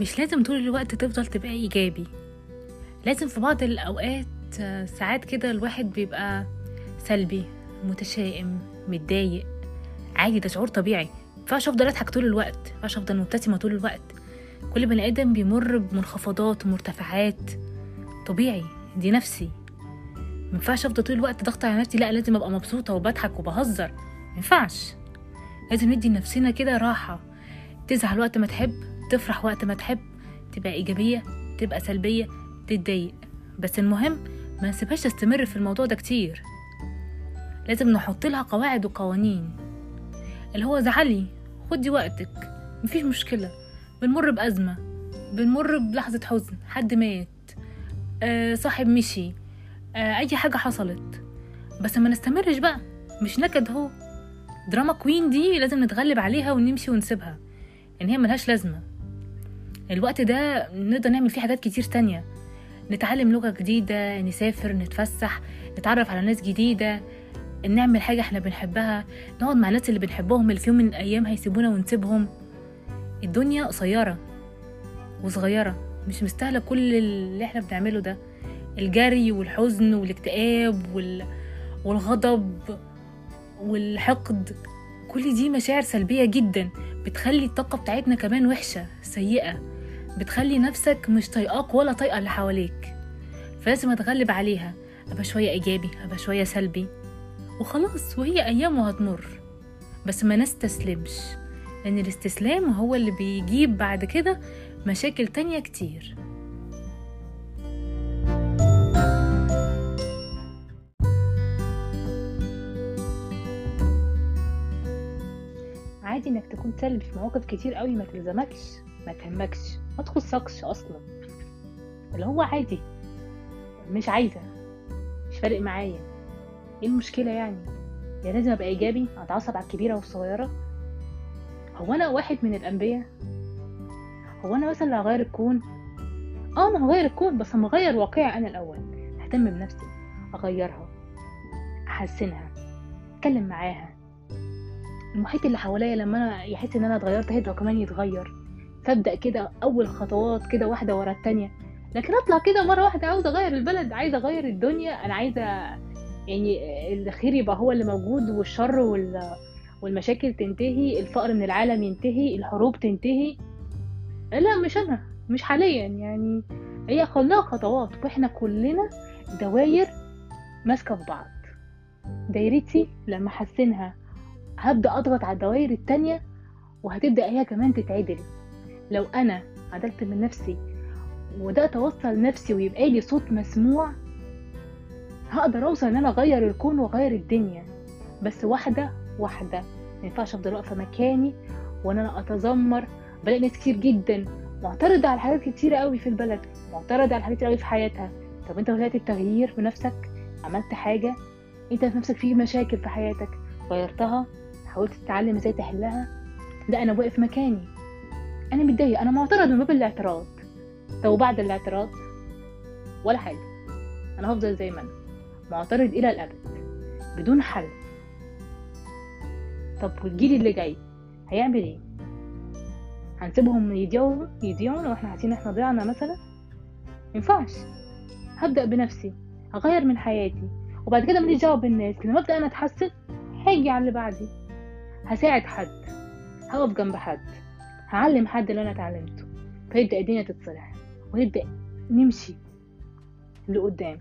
مش لازم طول الوقت تفضل تبقى إيجابي. لازم في بعض الأوقات آه، ساعات كده الواحد بيبقى سلبي متشائم متضايق. عادي ده شعور طبيعي. مينفعش أفضل أضحك طول الوقت مينفعش أفضل مبتسمة طول الوقت. كل بني آدم بيمر بمنخفضات ومرتفعات طبيعي دي نفسي. مينفعش أفضل طول الوقت ضغط على نفسي لا لازم أبقى مبسوطة وبضحك وبهزر. مينفعش لازم ندي لنفسنا كده راحة. تزعل وقت ما تحب تفرح وقت ما تحب تبقى إيجابية تبقى سلبية تتضايق. بس المهم ما نسيبهاش تستمر في الموضوع ده كتير. لازم نحط لها قواعد وقوانين. اللي هو زعلي خدي وقتك. مفيش مشكلة. بنمر بأزمة. بنمر بلحظة حزن. حد مات. آه صاحب مشي. آه أي حاجة حصلت. بس ما نستمرش بقى. مش نكد هو دراما كوين دي لازم نتغلب عليها ونمشي ونسيبها. ان هي ملهاش لازمة. الوقت ده نقدر نعمل فيه حاجات كتير تانية. نتعلم لغة جديدة نسافر نتفسح نتعرف على ناس جديدة نعمل حاجة إحنا بنحبها نقعد مع الناس اللي بنحبهم اللي في يوم من الأيام هيسيبونا ونسيبهم. الدنيا قصيرة وصغيرة مش مستاهلة كل اللي إحنا بنعمله ده. الجري والحزن والاكتئاب وال... والغضب والحقد كل دي مشاعر سلبية جدا بتخلي الطاقة بتاعتنا كمان وحشة سيئة. بتخلي نفسك مش طايقاك ولا طايقة اللي حواليك. فلازم أتغلب عليها. أبقى شوية إيجابي أبقى شوية سلبي. وخلاص وهي أيام وهتمر بس ما نستسلمش لأن الاستسلام هو اللي بيجيب بعد كده مشاكل تانية كتير. عادي إنك تكون سلبي في مواقف كتير قوي ما تلزمكش ما تهمكش. ما تخصكش أصلا. اللي هو عادي. مش عايزة. مش فارق معايا. إيه المشكلة يعني؟ يا لازم ابقى إيجابي. اتعصب على الكبيرة والصغيرة. هو أنا واحد من الأنبياء؟ هو أنا مثلا اللي هغير الكون؟ آه أنا هغير الكون بس اما أغير واقعي أنا الأول. أهتم بنفسي. أغيرها. أحسنها. أتكلم معاها. المحيط اللي حواليا لما أنا يحس إن أنا اتغيرت هيبقى كمان يتغير. فابدأ كده أول خطوات كده واحدة ورا التانية. لكن أطلع كده مرة واحدة عاوزة أغير البلد عايزة أغير الدنيا أنا عايزة يعني الخير يبقى هو اللي موجود والشر وال والمشاكل تنتهي الفقر من العالم ينتهي الحروب تنتهي. لا مش أنا مش حاليا يعني. هي كلها خطوات وإحنا كلنا دواير ماسكة في بعض. دايرتي لما احسنها هبدأ أضغط على الدوائر التانية وهتبدأ هي كمان تتعدل. لو أنا عدلت من نفسي وبدات اوصل نفسي ويبقى لي صوت مسموع هقدر أوصل إن أنا أغير الكون وأغير الدنيا. بس واحدة واحدة. ما ينفعش أفضل واقفة مكاني وإن أنا أتذمر. بلاقي ناس كتير جدا معترضة على حاجات كتيره قوي في البلد معترضة على حاجات كتير قوي في حياتها. طب أنت بدأت التغيير بنفسك عملت حاجة؟ أنت في نفسك في مشاكل في حياتك؟ غيرتها؟ حاولت تتعلم إزاي تحلها؟ لا أنا واقف مكاني. أنا متضايق أنا معترض من باب الاعتراض. طب وبعد الاعتراض ولا حاجة. أنا هفضل زي ما أنا. معترض إلى الأبد. بدون حل. طب والجيل اللي جاي هيعمل إيه؟ هنسيبهم يضيعوا يضيعوا لو إحنا حاسين إحنا ضيعنا مثلا؟ مينفعش. هبدأ بنفسي. هغير من حياتي. وبعد كده ماليش دعوة بالناس. لما أبدأ أنا أتحسن هاجي على اللي بعدي. هساعد حد. هقف جنب حد. هعلم حد اللي أنا اتعلمته فيبدأ الدنيا تتصلح ونبدا نمشي لقدام.